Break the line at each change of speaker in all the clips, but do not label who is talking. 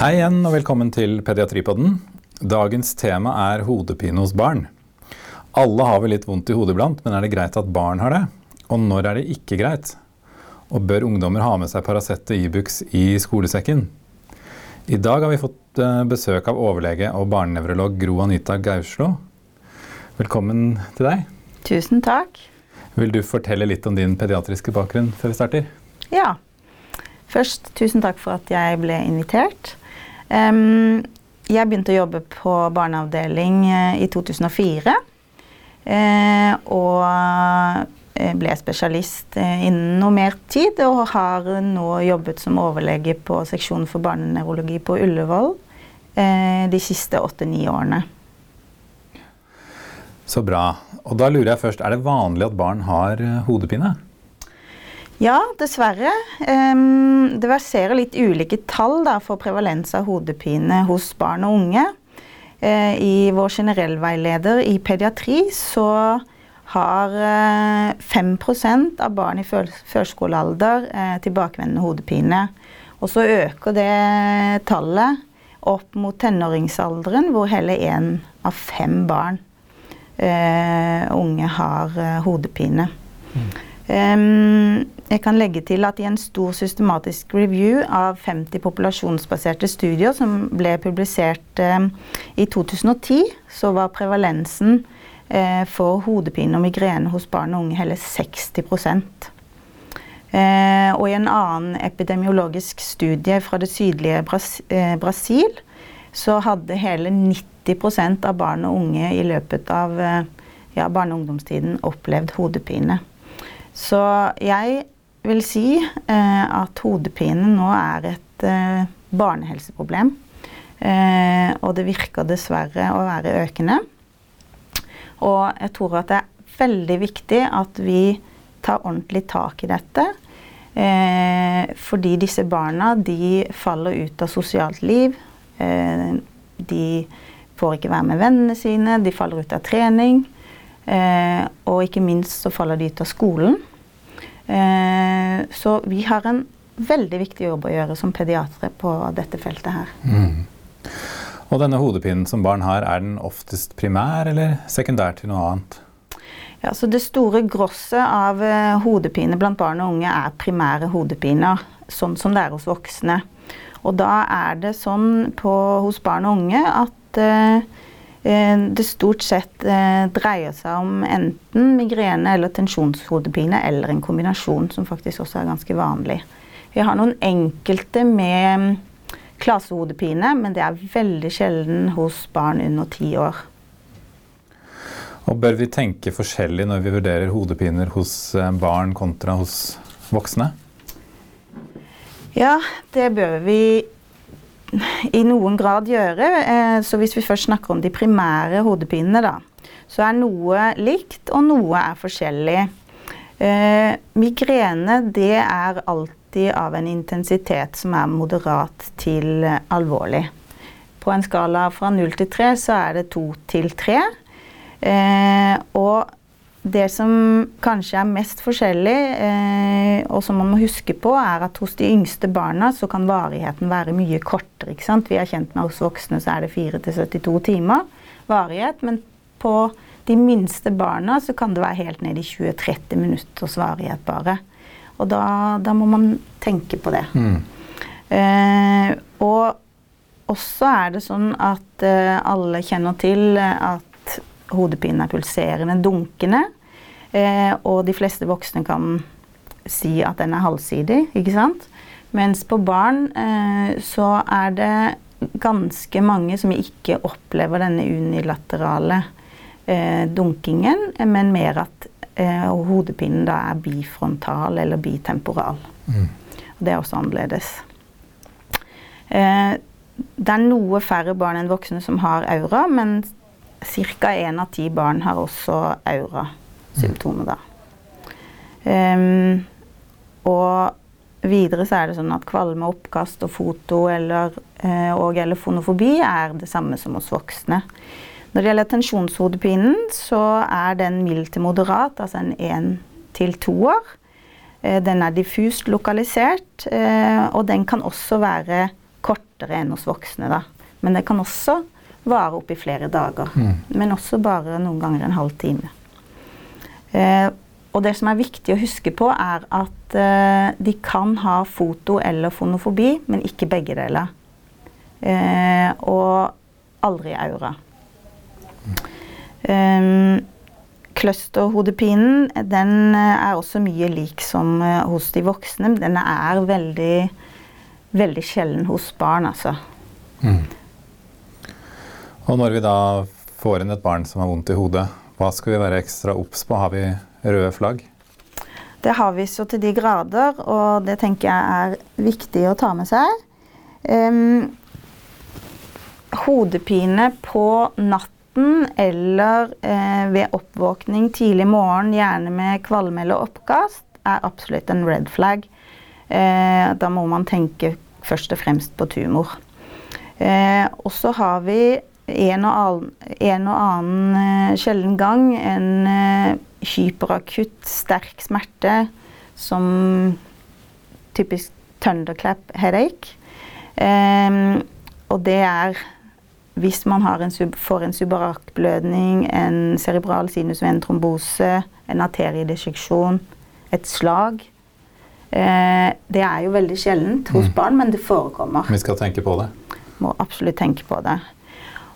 Hei igjen og velkommen til Pediatripodden. Dagens tema er hodepine hos barn. Alle har vel litt vondt i hodet iblant, men er det greit at barn har det? Og når er det ikke greit? Og bør ungdommer ha med seg Paracet og Ibux i skolesekken? I dag har vi fått eh, besøk av overlege og barnenevrolog Gro Anita Gauslo. Velkommen til deg.
Tusen takk.
Vil du fortelle litt om din pediatriske bakgrunn før vi starter?
Ja. Først tusen takk for at jeg ble invitert. Jeg begynte å jobbe på barneavdeling uh, i 2004. Uh, og eh, ble spesialist innen noe mer tid, og har nå jobbet som overlege på seksjonen for barnenevrologi på Ullevål de siste åtte-ni årene.
Så bra. Og da lurer jeg først, er det vanlig at barn har hodepine?
Ja, dessverre. Det verserer litt ulike tall da, for prevalens av hodepine hos barn og unge. Uh, I vår generellveileder i pediatri så har uh, eh, 5 av barn i førskolealder uh, tilbakevendende hodepine. Og så øker det tallet opp mot tenåringsalderen, hvor hele én av fem barn unge har hodepine. Mm. Jeg kan legge til at i en stor systematisk review av 50 populasjonsbaserte studier som ble publisert i 2010, så var prevalensen uh, for hodepine og migrene hos barn og unge hele 60 uh, Og i en annen epidemiologisk studie fra det sydlige uh, Brasil så hadde hele 90% av barn og unge i løpet av ja, barne- og ungdomstiden opplevd hodepine. Så jeg vil si eh, at hodepine nå er et eh, barnehelseproblem. Eh, og det virker dessverre å være økende. Og jeg tror at det er veldig viktig at vi tar ordentlig tak i dette. Eh, fordi disse barna de faller ut av sosialt liv. Eh, de får ikke være med vennene sine, de faller ut av trening. Eh, og ikke minst så faller de ut av skolen. Eh, så vi har en veldig viktig jobb å gjøre som pediatre på dette feltet her. Mm.
Og denne hodepinen som barn har, er den oftest primær eller sekundær til noe annet?
Ja, så Det store grosset av uh, hodepine blant barn og unge er primære hodepiner, sånn som det er hos voksne. Og da er det sånn på, hos barn og unge at Eh, det stort sett eh, dreier seg om enten migrene eller tensjonshodepine, eller en kombinasjon, som faktisk også er ganske vanlig. Vi har noen enkelte med mm, klasehodepine, men det er veldig sjelden hos barn under ti år.
Og Bør vi tenke forskjellig når vi vurderer hodepiner hos eh, barn kontra hos voksne?
Ja, det bør vi i noen grad gjøre. Eh, så hvis vi først snakker om de primære hodepinene, da, så er noe likt, og noe er forskjellig. Eh, migrene det er alltid av en intensitet som er moderat til alvorlig. På en skala fra null til tre så er det to til tre. Eh, og det som kanskje er mest forskjellig, eh, og som man må huske på, er at hos de yngste barna så kan varigheten være mye kortere. ikke sant? Vi er kjent med hos voksne så er det 4-72 timer varighet. Men på de minste barna så kan det være helt ned i 20-30 minutters varighet bare. Og da, da, må man tenke på det. Mm. Eh, og også er det sånn at eh, alle kjenner til at hodepinen er pulserende, dunkende. Eh, og de fleste voksne kan si at den er halvsidig, ikke sant. Mens på barn eh, så er det ganske mange som ikke opplever denne unilaterale eh, dunkingen, men mer at eh, hodepinen da er bifrontal eller bitemporal. Mm. Det er også annerledes. Eh, det er noe færre barn enn voksne som har aura, men Ca. én av ti barn har også aura-symptomer da. Um, og videre så er det sånn at kvalme, oppkast og foto eller, uh, og eller fonofobi er det samme som hos voksne. Når det gjelder tensjonshodepinen, så er den mild til moderat, altså en én til år. Uh, den er diffust lokalisert, uh, og den kan også være kortere enn hos voksne. da. Men det kan også vare opp i flere dager.
Mm.
Men også bare noen ganger en halv time. Eh, og det som er viktig å huske på, er at eh, de kan ha foto eller fonofobi, men ikke begge deler. Eh, og aldri aura. Um, Clusterhodepinen den eh, er også mye lik som eh, hos de voksne. Den er veldig, veldig sjelden hos barn, altså.
Mm. Og når vi da får inn et barn som har vondt i hodet, hva skal vi være ekstra obs på? Har vi røde flagg?
Det har vi så til de grader, og det tenker jeg er viktig å ta med seg. Um, hodepine på natten eller eh, ved oppvåkning tidlig morgen, gjerne med kvalme eller oppkast, er absolutt en red flag. Eh, da må man tenke først og fremst på tumor. Eh, og så har vi en og annen, en og annen eh, sjelden gang en eh, hyperakutt, sterk smerte som typisk thunderclap headache. Um, og det er hvis man en sub, får en subarakblødning, en cerebral sinusventrombose, en arteriedisseksjon, et slag. Eh, det er jo veldig sjeldent hos mm. barn, men det forekommer.
Vi skal tenke på det.
Må absolutt tenke på det.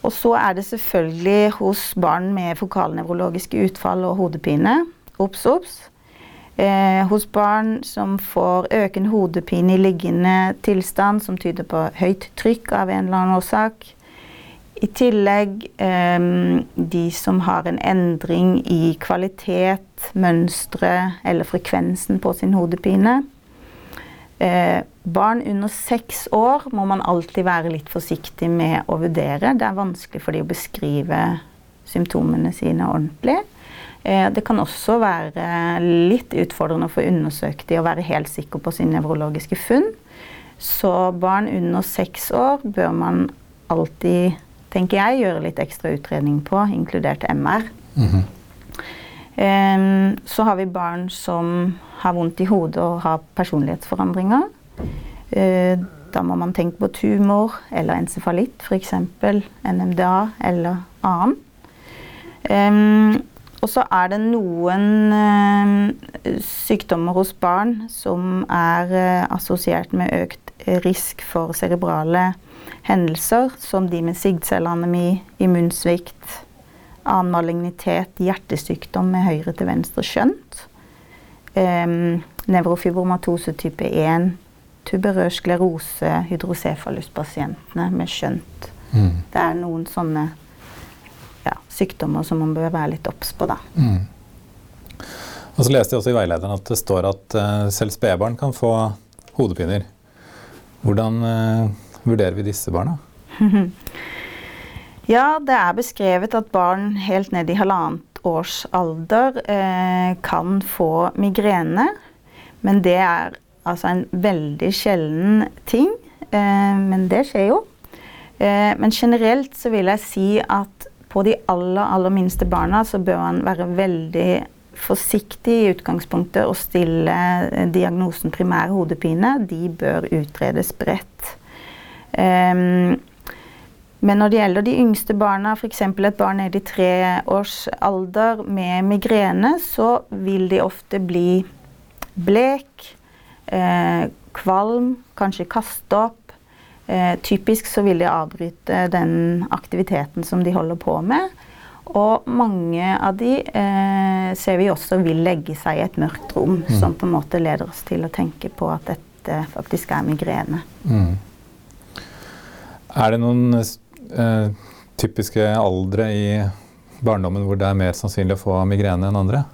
Og så er det selvfølgelig hos barn med fokalnevrologiske utfall og hodepine. Obs, obs. Eh, hos barn som får økende hodepine i liggende tilstand, som tyder på høyt trykk av en eller annen årsak. I tillegg eh, de som har en endring i kvalitet, mønstre eller frekvensen på sin hodepine. Eh, barn under seks år må man alltid være litt forsiktig med å vurdere. Det er vanskelig for dem å beskrive symptomene sine ordentlig. Eh, det kan også være litt utfordrende å få undersøkt dem og være helt sikker på sine nevrologiske funn. Så barn under seks år bør man alltid tenker jeg, gjøre litt ekstra utredning på, inkludert MR. Mm -hmm. um, så har vi barn som har vondt i hodet og har personlighetsforandringer. Uh, da må man tenke på tumor eller encefalitt, f.eks. NMDA eller annen. Um, og så er det noen uh, sykdommer hos barn som er assosiert med økt risk for cerebrale hendelser som de med sigdcelleanemi, immunsvikt, annen malignitet, hjertesykdom med høyre til venstre skjønt, um, nevrofibromatose type 1, tuberøs sklerose, hydrocefaluspasientene med skjønt. Mm. Det er noen sånne ja, sykdommer som man bør være litt obs på, da. Mm.
Og så leste jeg også i veilederen at det står at uh, selv spedbarn kan få hodepiner. Hvordan uh, vurderer vi disse barna?
ja, det er beskrevet at barn helt ned i halvannet års alder uh, kan få migrene. Men det er altså en veldig sjelden ting. Eh, men det skjer jo. Eh, men generelt så vil jeg si at på de aller, aller minste barna så bør man være veldig forsiktig i utgangspunktet og stille eh, diagnosen primær hodepine. De bør utredes bredt. Um, men når det gjelder de yngste barna, f.eks. et barn nede i tre års alder med migrene, så vil de ofte bli blek, eh, kvalm, kanskje kaste opp. Eh, typisk så vil de avbryte den aktiviteten som de holder på med. Og mange av de eh, ser vi også vil legge seg i et mørkt rom, mm. som på en måte leder oss til å tenke på at dette faktisk er migrene. Mm.
Er det noen eh, typiske aldre i barndommen hvor det er mer sannsynlig å få migrene enn andre?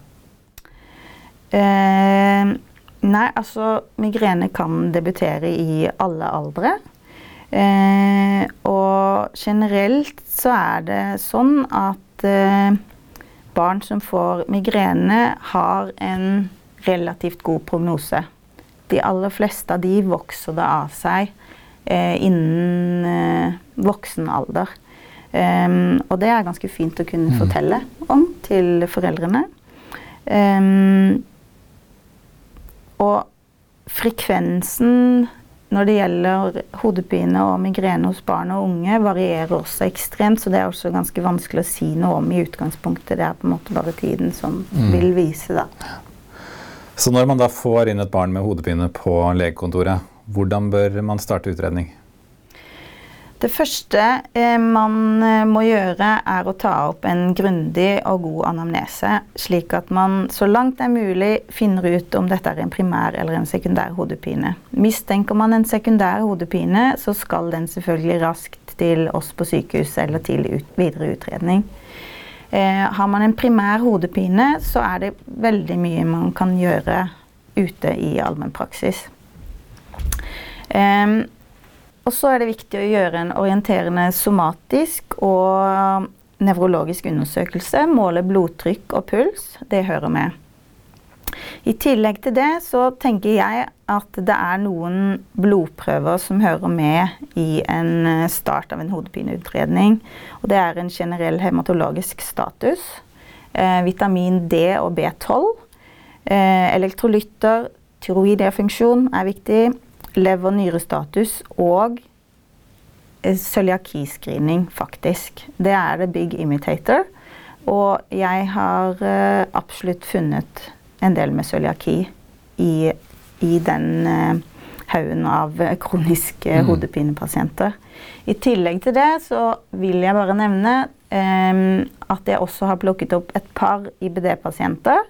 Eh, nei, altså migrene kan debutere i alle aldre. Eh, og generelt så er det sånn at eh, barn som får migrene, har en relativt god prognose. De aller fleste av de vokser det av seg Eh, innen eh, voksen alder. Um, og det er ganske fint å kunne mm. fortelle om til foreldrene. Um, og frekvensen når det gjelder hodepine og migrene hos barn og unge, varierer også ekstremt, så det er også ganske vanskelig å si noe om i utgangspunktet. Det er på en måte bare tiden som
Mm.
vil vise, da.
Så når man da får inn et barn med hodepine på legekontoret, hvordan bør man starte utredning?
Det første eh, man eh, må gjøre, er å ta opp en grundig og god anamnese, slik at man så langt det er mulig finner ut om dette er en primær eller en sekundær hodepine. Mistenker man en sekundær hodepine, så skal den selvfølgelig raskt til oss på sykehus eller til ut, videre utredning. Eh, har man en primær hodepine, så er det veldig mye man kan gjøre ute i allmennpraksis. Um, og så er det viktig å gjøre en orienterende somatisk og nevrologisk undersøkelse. Måle blodtrykk og puls. Det hører med. I tillegg til det så tenker jeg at det er noen blodprøver som hører med i en eh, start av en hodepineutredning. Og det er en generell hematologisk status. Eh, vitamin D og B12. Eh, elektrolytter, tyroidefunksjon er viktig lever-nyrestatus og eh, cøliakiscreening, faktisk. Det er The big imitator. Og jeg har uh, absolutt funnet en del med cøliaki i, i den uh, haugen av kroniske mm. hodepinepasienter. I tillegg til det så vil jeg bare nevne um, at jeg også har plukket opp et par IBD-pasienter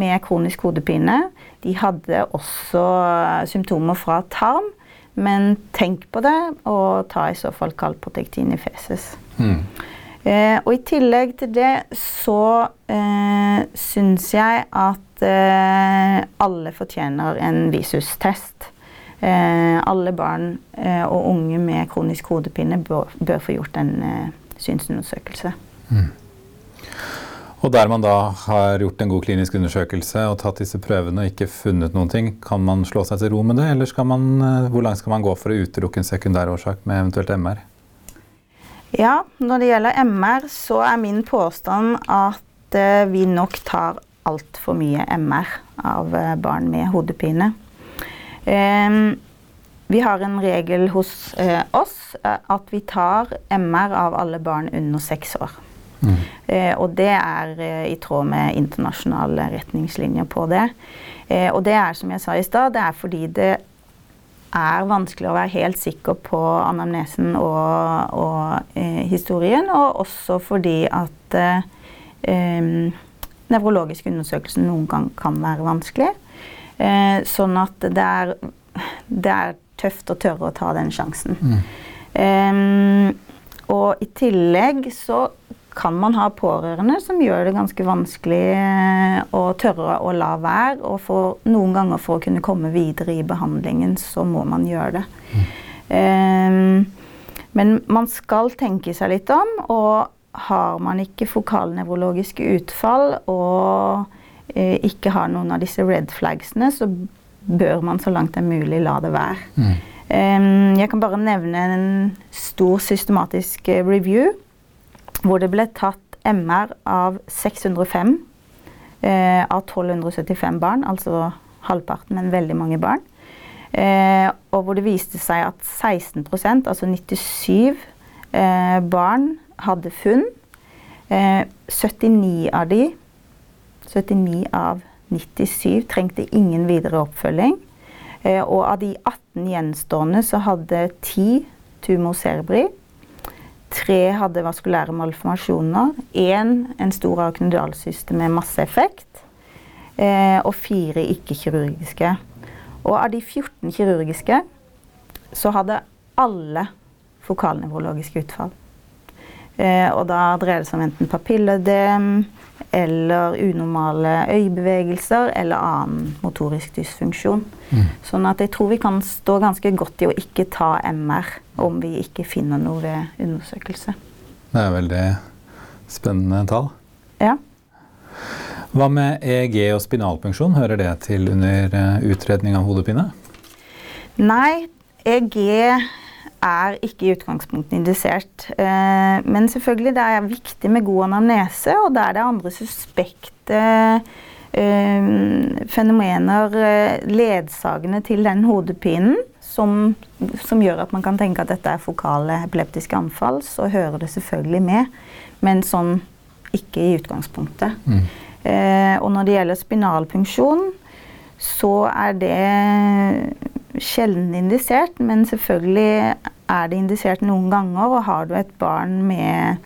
med kronisk hodepine. De hadde også symptomer fra tarm, men tenk på det, og ta i så fall kaldprotektin i feses. Mm. Eh, og i tillegg til det så eh, syns jeg at eh, alle fortjener en visustest. Eh, alle barn eh, og unge med kronisk hodepine bør, bør få gjort en eh, synsundersøkelse. Mm.
Og der man da har gjort en god klinisk undersøkelse og tatt disse prøvene og ikke funnet noen ting, kan man slå seg til ro med det, eller man, hvor langt skal man gå for å utelukke en sekundær årsak med eventuelt MR?
Ja, når det gjelder MR, så er min påstand at uh, vi nok tar altfor mye MR av uh, barn med hodepine. Um, vi har en regel hos oss at vi tar MR av alle barn under seks år. Mm. Eh, og det er eh, i tråd med internasjonale retningslinjer på det. Eh, og det er som jeg sa i stad, det er fordi det er vanskelig å være helt sikker på anamnesen og, og historien, og også fordi at nevrologisk undersøkelse noen gang kan være vanskelig. sånn at det er, det er tøft å tørre å ta den sjansen. Mm. og i tillegg så kan man ha pårørende som gjør det ganske vanskelig eh, å tørre å la være. Og for, noen ganger for å kunne komme videre i behandlingen, så må man gjøre det. Mm. Um, men man skal tenke seg litt om, og har man ikke fokalnevrologiske utfall og uh, ikke har noen av disse red flagsene, så bør man så langt det er mulig la det være. Mm. Um, jeg kan bare nevne en stor systematisk review hvor det ble tatt MR av 605 eh, av 1275 barn, altså halvparten, men veldig mange barn. Eh, og hvor det viste seg at 16% altså 97 eh, barn, hadde funn. 79 av de, 79 av 97 trengte ingen videre oppfølging. og av de 18 gjenstående så hadde 10 tumor cerebri. Tre hadde vaskulære malformasjoner. Én en stor arknodalsyste med masseeffekt. Eh, og fire ikke-kirurgiske. Og av de 14 kirurgiske så hadde alle fokalnevrologiske utfall. Eh, og da dreier det seg om enten papilledem eller unormale øyebevegelser eller annen motorisk dysfunksjon. Mm. Sånn at jeg tror vi kan stå ganske godt i å ikke ta MR om vi ikke finner noe ved undersøkelse.
Det er veldig spennende tall.
Ja.
Hva med EEG og spinalpunksjon, hører det til under eh, utredning av hodepine?
Nei, EEG er ikke i utgangspunktet indisert. Eh, men selvfølgelig, det er viktig med god anamnese, og der det er andre suspekte eh, fenomener ledsagende til den hodepinen, som, som, gjør at man kan tenke at dette er fokale epileptiske anfall, så hører det selvfølgelig med. Men sånn ikke i utgangspunktet. Mm. Eh, og når det gjelder spinalpunksjon, så er det sjelden indisert, men selvfølgelig er det indisert noen ganger. Og har du et barn med,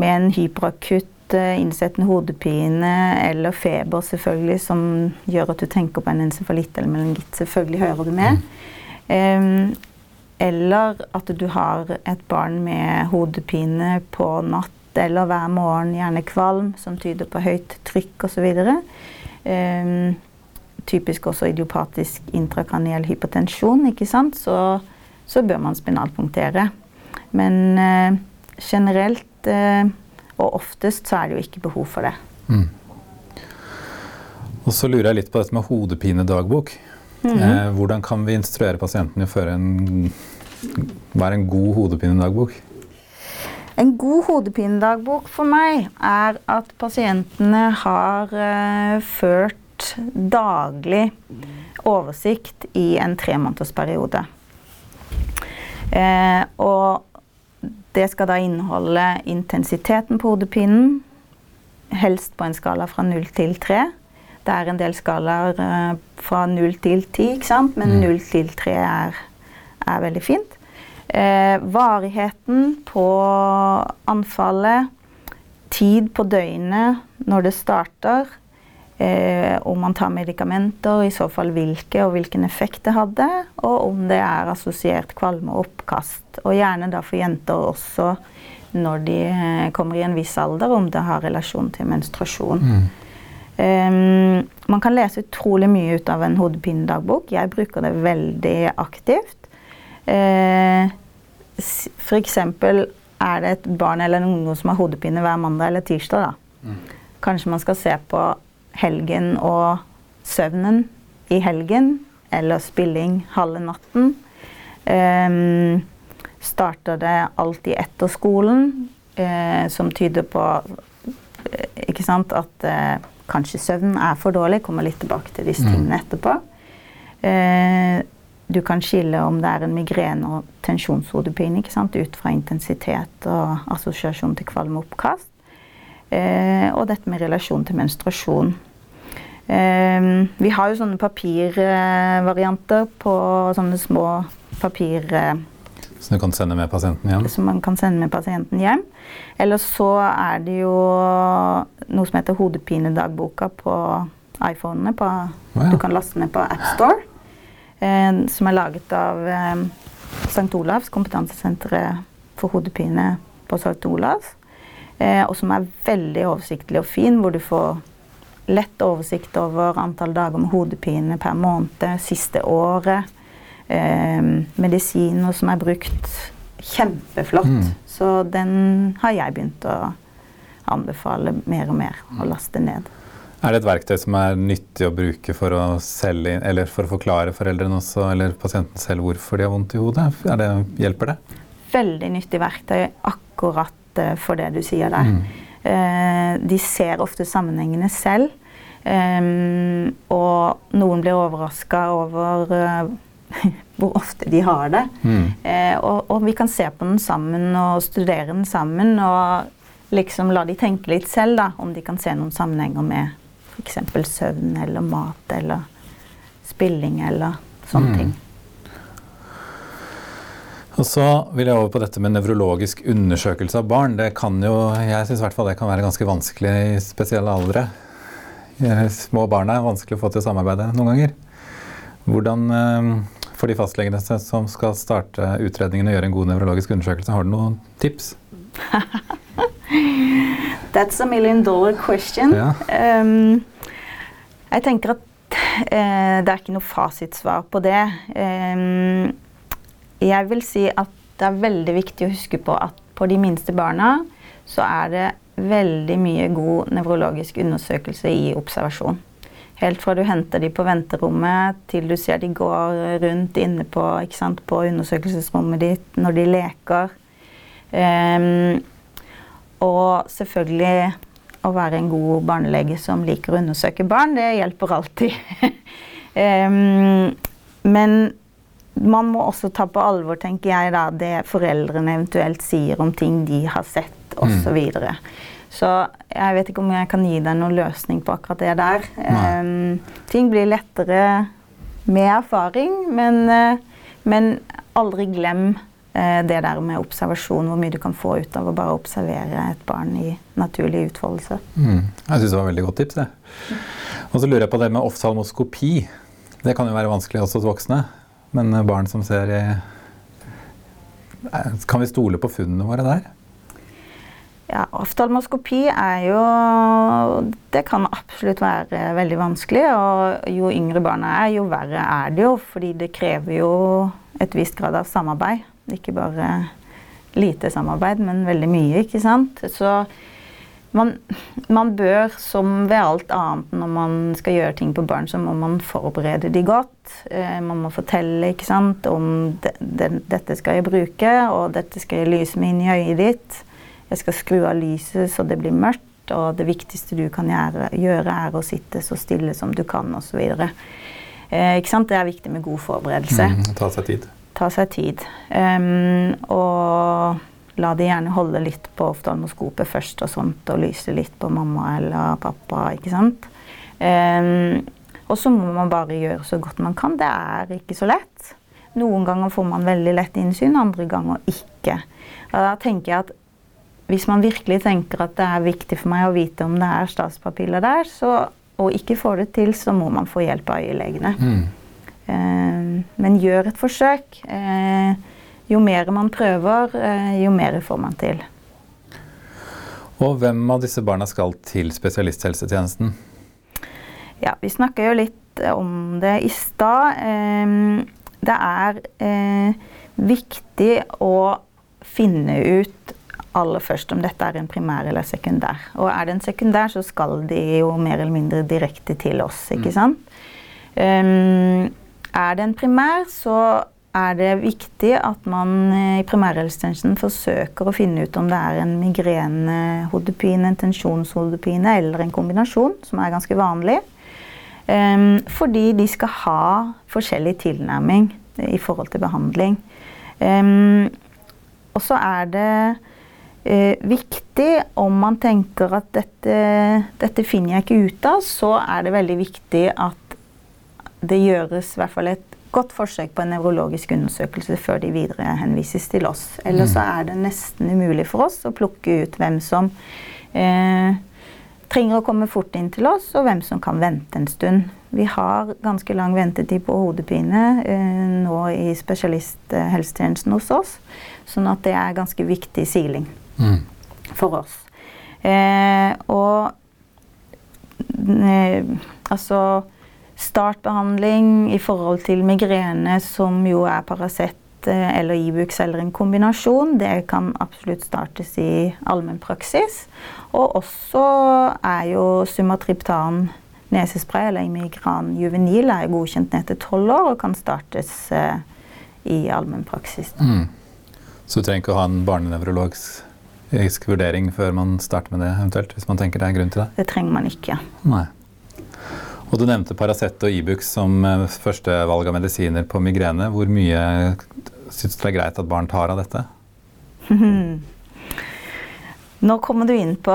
med en hyperakutt eh, innsettende hodepine eller feber selvfølgelig, som gjør at du tenker på en encefalitt eller meningitt, selvfølgelig hører du med. Um, eller at du har et barn med hodepine på natt eller hver morgen, gjerne kvalm, som tyder på høyt trykk osv. Um, typisk også idiopatisk intrakraniell hypotensjon, ikke sant? Så, så bør man spinalpunktere. Men uh, generelt uh, og oftest så er det jo ikke behov for det. Mm.
Og så lurer jeg litt på dette med hodepinedagbok. Mm -hmm. eh, hvordan kan vi instruere pasienten i å føre en, være en god hodepinedagbok?
En god hodepinedagbok for meg er at pasientene har uh, ført daglig oversikt i en tremånedersperiode. Eh, og det skal da inneholde intensiteten på hodepinen, helst på en skala fra 0 til 3. Det er en del skalaer uh, fra 0 til 10, ikke sant? men 0 mm. til 3 er, er veldig fint. Uh, varigheten på anfallet, tid på døgnet når det starter, Eh, om man tar medikamenter, i så fall hvilke, og hvilken effekt det hadde. Og om det er assosiert kvalme og oppkast. Og gjerne da for jenter også når de eh, kommer i en viss alder, om det har relasjon til menstruasjon. Mm. Um, man kan lese utrolig mye ut av en hodepinedagbok. Jeg bruker det veldig aktivt. Uh, F.eks. er det et barn eller en ungdom som har hodepine hver mandag eller tirsdag. Da. Mm. Kanskje man skal se på helgen og søvnen i helgen, eller spilling halve natten. Um, starter det alltid etter skolen, uh, som tyder på uh, ikke sant, at uh, kanskje søvnen er for dårlig. Kommer litt tilbake til disse mm. tingene etterpå. du kan skille om det er en migrene og tensjonshodepine ut fra intensitet og assosiasjon til kvalme oppkast. Eh, og dette med relasjon til menstruasjon. Eh, vi har jo sånne papirvarianter på sånne små papir...
Som du kan sende med pasienten hjem?
Som man kan sende med pasienten hjem. Eller så er det jo noe som heter Hodepinedagboka på iPhonene. På, oh, ja. Du kan laste ned på AppStore. Eh, som er laget av eh, St. Olavs, kompetansesenteret for hodepine på St. Olavs. Eh, og som er veldig oversiktlig og fin, hvor du får lett oversikt over antall dager med hodepine per måned, siste året. Eh, og som er brukt. Kjempeflott. Mm. Så den har jeg begynt å anbefale mer og mer å laste ned.
Er det et verktøy som er nyttig å bruke for å, selge, eller for å forklare foreldrene også, eller pasienten selv hvorfor de har vondt i hodet? Det, hjelper det?
Veldig nyttig verktøy akkurat for det du sier der. Mm. Eh, de ser ofte sammenhengene selv. Um, og noen blir overraska over hvor ofte de har det. Mm. Eh, og, og, vi kan se på den sammen og studere den sammen. Og liksom la de tenke litt selv, da, om de kan se noen sammenhenger med f.eks. søvn eller mat eller spilling eller sånne mm. ting.
Og så vil jeg over på dette med nevrologisk undersøkelse av barn. Det kan jo, jeg syns det kan være ganske vanskelig i spesielle aldre. Små barn er vanskelig å få til å samarbeide noen ganger. Hvordan eh, for de fastlegene som skal starte utredningen og gjøre en god nevrologisk undersøkelse, har du noen tips?
That's a million dollar question. Ja. Um, jeg tenker at uh, det er ikke noe fasitsvar på det. Um, jeg vil si at det er veldig viktig å huske på at på de minste barna så er det veldig mye god nevrologisk undersøkelse i observasjon. Helt fra du henter de på venterommet til du ser de går rundt inne på, sant, på undersøkelsesrommet ditt når de leker. Um, og selvfølgelig å være en god barnelege som liker å undersøke barn, det hjelper alltid. um, men man må også ta på alvor, tenker jeg, da, det foreldrene eventuelt sier om ting de har sett osv. Så, videre. Så jeg vet ikke om jeg kan gi deg noen løsning på akkurat det der. Um, ting blir lettere med erfaring, men, uh, men aldri glem uh, det der med observasjon, hvor mye du kan få ut av å bare observere et barn i naturlig utfoldelse.
Mm. Jeg syns det var et veldig godt tips. det. Og så lurer jeg på det med oftalmoskopi. Det kan jo være vanskelig også hos voksne. Men barn som ser i Kan vi stole på funnene våre der?
Ja, oftalmoskopi er jo Det kan absolutt være veldig vanskelig. Og jo yngre barna er, jo verre er det jo. Fordi det krever jo et visst grad av samarbeid. Ikke bare lite samarbeid, men veldig mye, ikke sant. Så man, man, bør, som ved alt annet når man skal gjøre ting på barn, så må man forberede de godt. Eh, man må fortelle ikke sant, om de, de, 'dette skal jeg bruke', og 'dette skal jeg lyse med inn i øyet ditt'. Jeg skal skru av lyset så det blir mørkt, og det viktigste du kan gjøre, gjøre er å sitte så stille som du kan, osv. Eh, ikke sant? Det er viktig med god forberedelse.
Mm, ta seg tid.
Ta seg tid. Um, og la de gjerne holde litt på oftalmoskopet først og sånt, og lyse litt på mamma eller pappa. ikke sant? Um, og så må man bare gjøre så godt man kan. Det er ikke så lett. Noen ganger får man veldig lett innsyn, andre ganger ikke. Og da tenker jeg at hvis man virkelig tenker at det er viktig for meg å vite om det er statspapiller der, så, og ikke får det til, så må man få hjelp av øyelegene. Mm. Eh, men gjør et forsøk. Eh, jo mer man prøver, eh, jo mer får man til.
Og hvem av disse barna skal til spesialisthelsetjenesten?
Ja, vi snakka jo litt om det i stad. Ehm, det er eh, viktig å finne ut aller først om dette er en primær eller sekundær. Og er det en sekundær, så skal de jo mer eller mindre direkte til oss, ikke mm. sant. Um, er det en primær, så er det viktig at man eh, i primærhelsetjenesten forsøker å finne ut om det er en migrenehodepine, en tensjonshodepine eller en kombinasjon, som er ganske vanlig. Um, fordi de skal ha forskjellig tilnærming i forhold til behandling. Um, og så er det uh, viktig om man tenker at dette, dette finner jeg ikke ut av, så er det veldig viktig at det gjøres i hvert fall et godt forsøk på en nevrologisk undersøkelse før de videre henvises til oss. Eller så mm. er det nesten umulig for oss å plukke ut hvem som eh, trenger å komme fort inn til oss, og hvem som kan vente en stund. Vi har ganske lang ventetid på hodepine eh, nå i spesialisthelsetjenesten hos oss. Sånn at det er ganske viktig siling mm. for oss. Eh, og eh, altså startbehandling i forhold til migrene, som jo er Paracet eh, eller Ibux eller en kombinasjon, det kan absolutt startes i allmennpraksis. Og også er jo Sumatriptan nesespray eller Imigran juvenil er godkjent ned til tolv år og kan startes eh, i allmennpraksis. Mm.
Så du trenger ikke å ha en barnenevrologisk vurdering før man starter med det, eventuelt, hvis man tenker det er grunn til det?
Det trenger man ikke.
Nei. Og Du nevnte Paracet og Ibux som eh, førstevalg av medisiner på migrene. Hvor mye syns du det er greit at barn tar av dette?
Nå kommer du inn på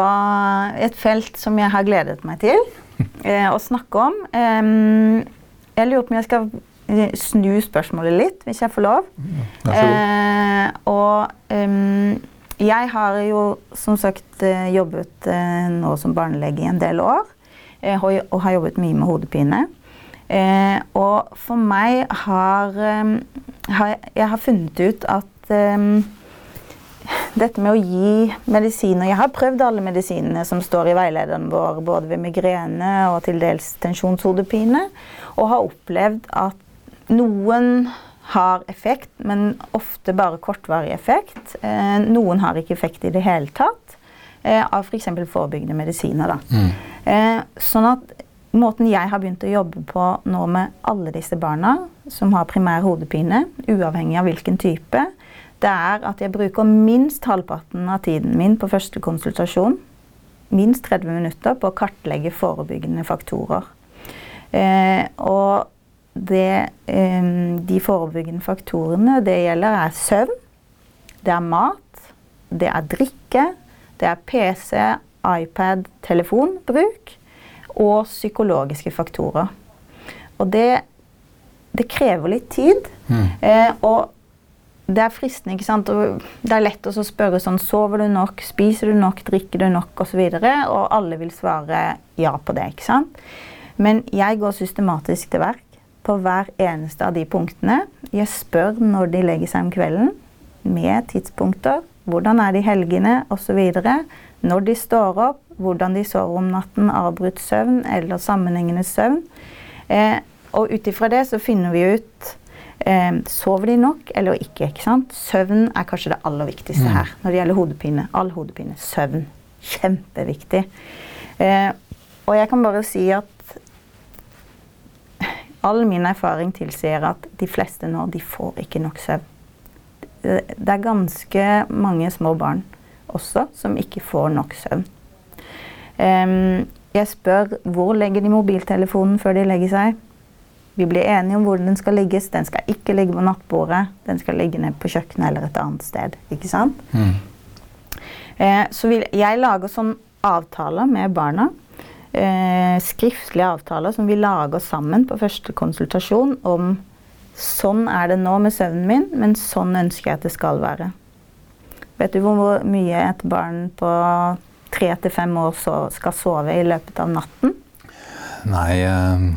et felt som jeg har gledet meg til eh, å snakke om. Um, jeg lurer på om jeg skal eh, snu spørsmålet litt, hvis jeg får lov.
Vær så god. Eh,
og um, jeg har jo som sagt eh, jobbet eh, nå som barnelege i en del år. Eh, og har jobbet mye med hodepine. Og for meg har Jeg har funnet ut at dette med å gi medisiner Jeg har prøvd alle medisinene som står i veilederen vår, både ved migrene og til dels tensjonshodepine, og har opplevd at noen har effekt, men ofte bare kortvarig effekt. noen har ikke effekt i det hele tatt av f.eks. For forebyggende medisiner. Mm. Eh, sånn at måten jeg har begynt å jobbe på nå med alle disse barna som har primær hodepine, uavhengig av hvilken type, det er at jeg bruker minst halvparten av tiden min på første konsultasjon, minst 30 minutter, på å kartlegge forebyggende faktorer. Eh, og det, eh, de forebyggende faktorene det gjelder, er søvn, det er mat, det er drikke, det er PC, iPad, telefonbruk og psykologiske faktorer. Og det, det krever litt tid.
Mm.
Eh, og det er fristende, ikke sant. Og det er lett å spørre sånn Sover du nok? Spiser du nok? Drikker du nok? Og så videre. Og alle vil svare ja på det, ikke sant. Men jeg går systematisk til verk på hver eneste av de punktene. Jeg spør når de legger seg om kvelden, med tidspunkter. Hvordan er det i helgene, osv. Når de står opp, hvordan de sover om natten, avbrutt søvn eller sammenhengende søvn. Eh, og ut ifra det så finner vi ut eh, sover de nok eller ikke. ikke sant? Søvn er kanskje det aller viktigste
Mm.
her når det gjelder hodepine. All hodepine. Søvn. Kjempeviktig. Eh, og jeg kan bare si at all min erfaring tilsier at de fleste nå de får ikke nok søvn. Det er ganske mange små barn også som ikke får nok søvn. Jeg spør hvor legger de mobiltelefonen før de legger seg. Vi blir enige om hvor den skal ligges. Den skal ikke ligge på nattbordet. Den skal ligge ned på kjøkkenet eller et annet sted. Ikke sant?
Mm.
Eh, så jeg lager sånn avtaler med barna. Eh, skriftlige avtaler som vi lager sammen på første konsultasjon om sånn er det nå med søvnen min, men sånn ønsker jeg at det skal være. Vet du hvor mye et barn på tre til fem år så skal sove i løpet av natten?
Nei, eh,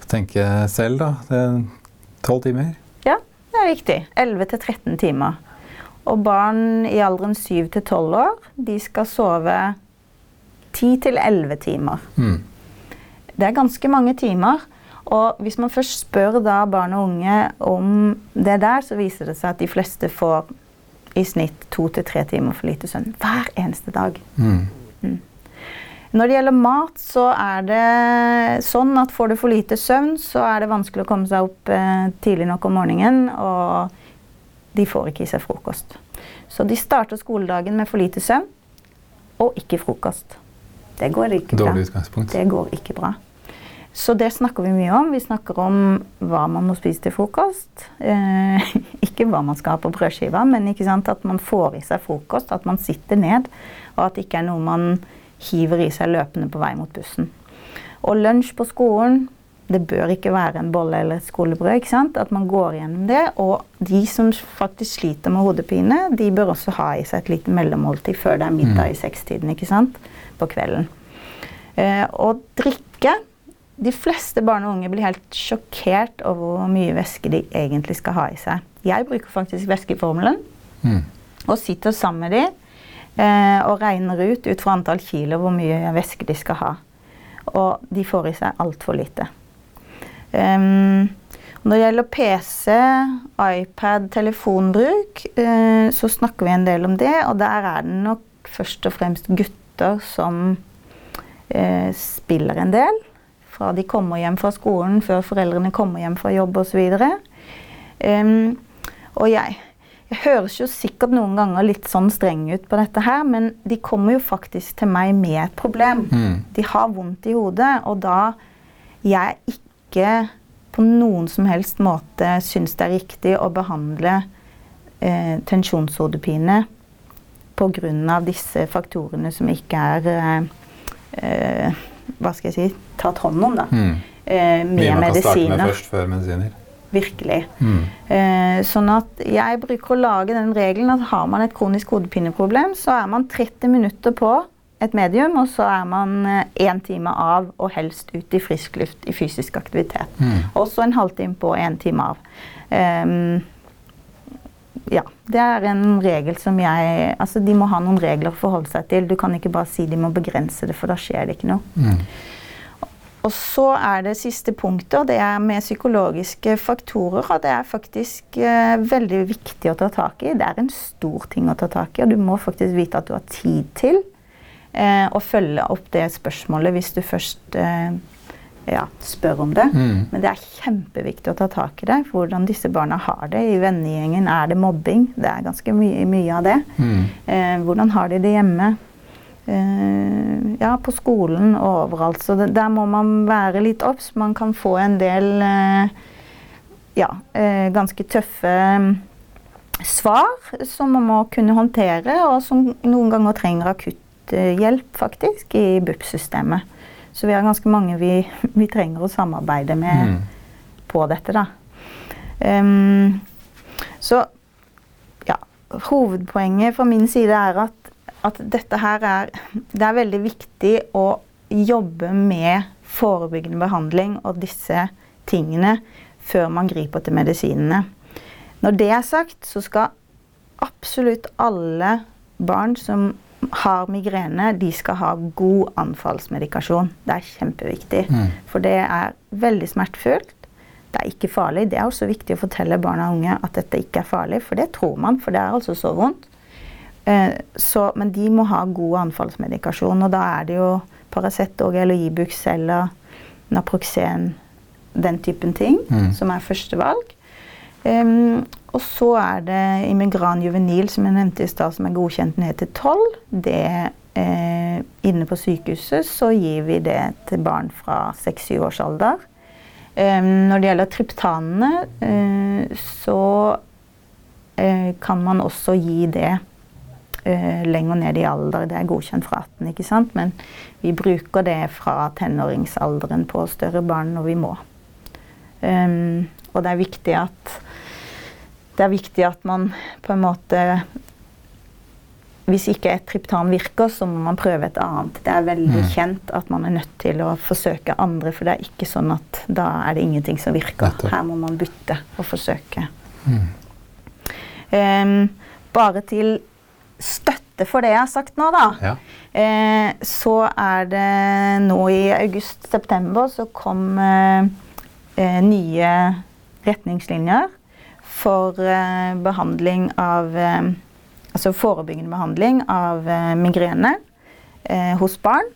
få tenke selv, da. Det er Tolv timer.
Ja, det er riktig. 11 til 13 timer. Og barn i alderen 7 til 12 år, de skal sove 10 til 11 timer.
Mm.
Det er ganske mange timer. Og hvis man først spør da barn og unge om det der, så viser det seg at de fleste får i snitt to til tre timer for lite søvn hver eneste dag.
Mm.
Når det gjelder mat, så er det sånn at får du for lite søvn, så er det vanskelig å komme seg opp eh, tidlig nok om morgenen, og de får ikke i seg frokost. Så de starter skoledagen med for lite søvn og ikke frokost. Det går ikke bra.
Dårlig utgangspunkt.
Det går ikke bra. Så det snakker vi mye om. Vi snakker om hva man må spise til frokost. Eh, ikke hva man skal ha på brødskiva, men at man får i seg frokost. At man sitter ned, og at det ikke er noe man hiver i seg løpende på vei mot bussen. Og lunsj på skolen, det bør ikke være en bolle eller et skolebrød. ikke sant? At man går gjennom det. Og de som faktisk sliter med hodepine, de bør også ha i seg et lite mellommåltid før det er middag i sekstiden ikke sant? På kvelden. Eh, og drikke De fleste barn og unge blir helt sjokkert over hvor mye væske de egentlig skal ha i seg. Jeg bruker faktisk væskeformelen
Mm.
og sitter sammen med dem eh, og regner ut ut fra antall kilo hvor mye væske de skal ha. Og de får i seg altfor lite. Um, når det gjelder PC, iPad, telefonbruk, eh, så snakker vi en del om det. Og der er det nok først og fremst gutter som eh, spiller en del. Fra de kommer hjem fra skolen, før foreldrene kommer hjem fra jobb osv. Um, og jeg, jeg høres jo sikkert noen ganger litt sånn streng ut på dette her, men de kommer jo faktisk til meg med et problem.
Mm.
De har vondt i hodet, og da jeg ikke på noen som helst måte syns det er riktig å behandle eh, tensjonshodepine pga. disse faktorene som ikke er eh, eh, Hva skal jeg si tatt hånd om, da.
Mm.
Eh, med
Mye man kan starte med først før medisiner.
Virkelig.
Mm.
Eh, sånn at jeg bruker å lage den regelen at har man et kronisk hodepineproblem, så er man 30 minutter på et medium, og så er man én time av, og helst ut i frisk luft i fysisk aktivitet.
Mm.
Også en halvtime på og én time av. Ehm, ja, det er en regel som jeg Altså, de må ha noen regler å forholde seg til. Du kan ikke bare si de må begrense det, for da skjer det ikke noe.
Mm.
Og så er det siste punktet, og det er med psykologiske faktorer. Og det er faktisk eh, veldig viktig å ta tak i. Det er en stor ting å ta tak i, og du må faktisk vite at du har tid til eh, å følge opp det spørsmålet hvis du først eh, ja, spør om det.
Mm.
Men det er kjempeviktig å ta tak i det. for Hvordan disse barna har det. I vennegjengen er det mobbing. Det er ganske mye, mye av det.
Mm.
Eh, hvordan har de det hjemme? eh, ja, på skolen og overalt. Så det, der må man være litt obs. Man kan få en del eh, ja, eh, ganske tøffe mm, svar som man må kunne håndtere, og som noen ganger trenger akutthjelp, faktisk, i BUP-systemet. Så vi har ganske mange vi, vi trenger å samarbeide med
Mm.
på dette, da. Um, så ja, hovedpoenget fra min side er at, at dette her er Det er veldig viktig å jobbe med forebyggende behandling og disse tingene før man griper til medisinene. Når det er sagt, så skal absolutt alle barn som har migrene, de skal ha god anfallsmedikasjon. Det er kjempeviktig.
Mm.
For det er veldig smertefullt. Det er ikke farlig. Det er også viktig å fortelle barn og unge at dette ikke er farlig, for det tror man, for det er altså så vondt. Eh, så, men de må ha god anfallsmedikasjon, og da er det jo Paracet og eller Ibux eller Naproxen, den typen ting,
Mm.
som er førstevalg. Um, og så er det Immigran juvenil, som jeg nevnte i stad, som er godkjent ned til 12. Det, eh, inne på sykehuset så gir vi det til barn fra 6-7 års alder. Eh, når det gjelder tryptanene, eh, så eh, kan man også gi det eh, lenger ned i alder. Det er godkjent fra 18, ikke sant? men vi bruker det fra tenåringsalderen på større barn når vi må. Og det er viktig at det er viktig at man på en måte Hvis ikke et triptan virker, så må man prøve et annet. Det er veldig
Mm.
kjent at man er nødt til å forsøke andre, for det er ikke sånn at da er det ingenting som virker.
Dette.
Her må man bytte og forsøke.
Mm.
Um, bare til støtte for det jeg har sagt nå, da.
Ja.
uh, så er det nå i august-september så kom uh, uh, nye retningslinjer for eh, behandling av eh, Altså forebyggende behandling av eh, migrene hos barn,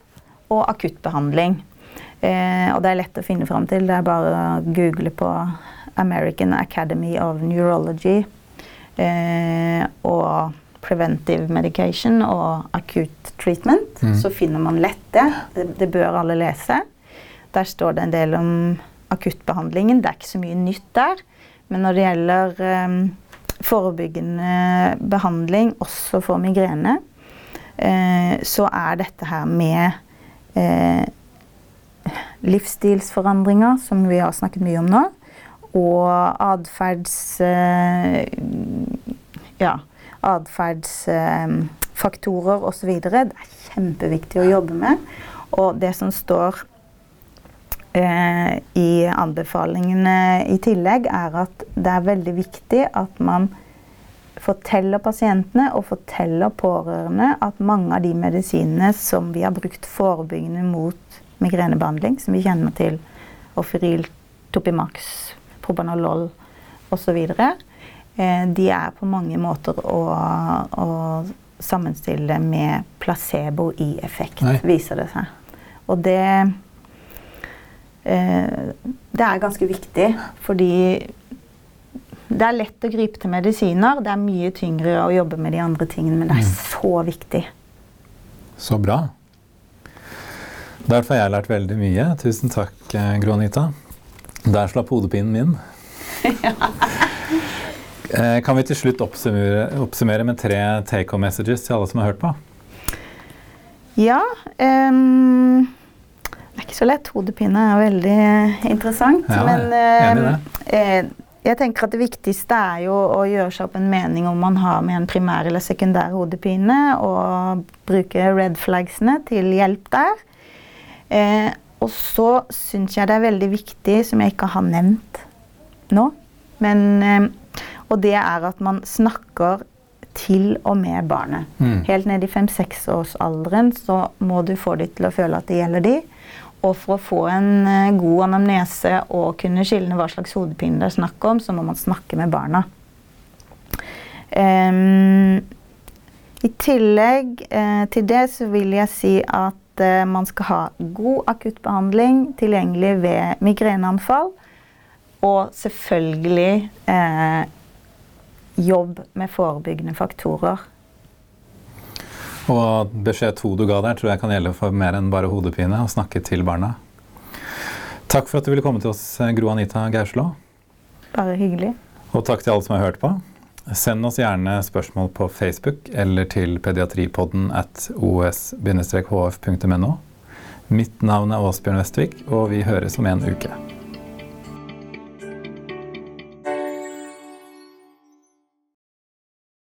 og akuttbehandling. Eh, og det er lett å finne fram til. Det er bare å google på American Academy of Neurology og preventive medication og acute treatment,
Mm.
så finner man lett det. det. Det bør alle lese. Der står det en del om akuttbehandlingen. Det er ikke så mye nytt der. Men når det gjelder eh, forebyggende behandling, også for migrene, eh, så er dette her med eh, livsstilsforandringer, som vi har snakket mye om nå, og atferds... Eh, ja, atferdsfaktorer osv. Det er kjempeviktig å jobbe med. Og det som står i anbefalingene i tillegg, er at det er veldig viktig at man forteller pasientene og forteller pårørende at mange av de medisinene som vi har brukt forebyggende mot migrenebehandling, som vi kjenner til, Ofiril, Topimax, Probanolol osv., eh, de er på mange måter å, å sammenstille med placebo i effekt,
Nei.
viser det seg. Og det eh, Det er ganske viktig, fordi det er lett å gripe til medisiner. Det er mye tyngre å jobbe med de andre tingene, men det er
Mm.
så viktig.
Så bra. Derfor har jeg lært veldig mye. Tusen takk, eh, Gro Anita. Der slapp hodepinen min. Eh, Kan vi til slutt oppsummere, oppsummere med tre take home messages til alle som har hørt på?
Ja ehm, Det er ikke så lett. Hodepine er veldig interessant.
Ja,
men ehm, eh, jeg tenker at det viktigste er jo å gjøre seg opp en mening om man har med en primær eller sekundær hodepine, og bruke red flagsene til hjelp der. Eh, og så syns jeg det er veldig viktig, som jeg ikke har nevnt nå, men eh, Og det er at man snakker til og med barnet.
Mm.
Helt ned i fem-seksårsalderen så må du få dem til å føle at det gjelder de. Og for å få en eh, god anamnese og kunne skille hva slags hodepine det er snakk om, så må man snakke med barna. Um, I tillegg uh, til det så vil jeg si at uh, man skal ha god akuttbehandling tilgjengelig ved migreneanfall. Og selvfølgelig uh, jobb med forebyggende faktorer.
Og beskjed to du ga der, tror jeg kan gjelde for mer enn bare hodepine. Å snakke til barna. Takk for at du ville komme til oss, Gro Anita Gauslå.
Bare hyggelig.
Og takk til alle som har hørt på. Send oss gjerne spørsmål på Facebook eller til pediatripodden at os-hf.no. Mitt navn er Åsbjørn Vestvik, og vi høres om en uke.